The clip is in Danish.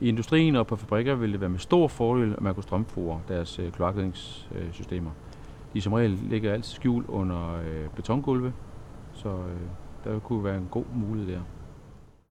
I industrien og på fabrikker vil det være med stor fordel, at man kunne strømfore deres øh, kloakledningssystemer. De som regel ligger altid skjult under øh, betongulve, så øh, der kunne være en god mulighed der.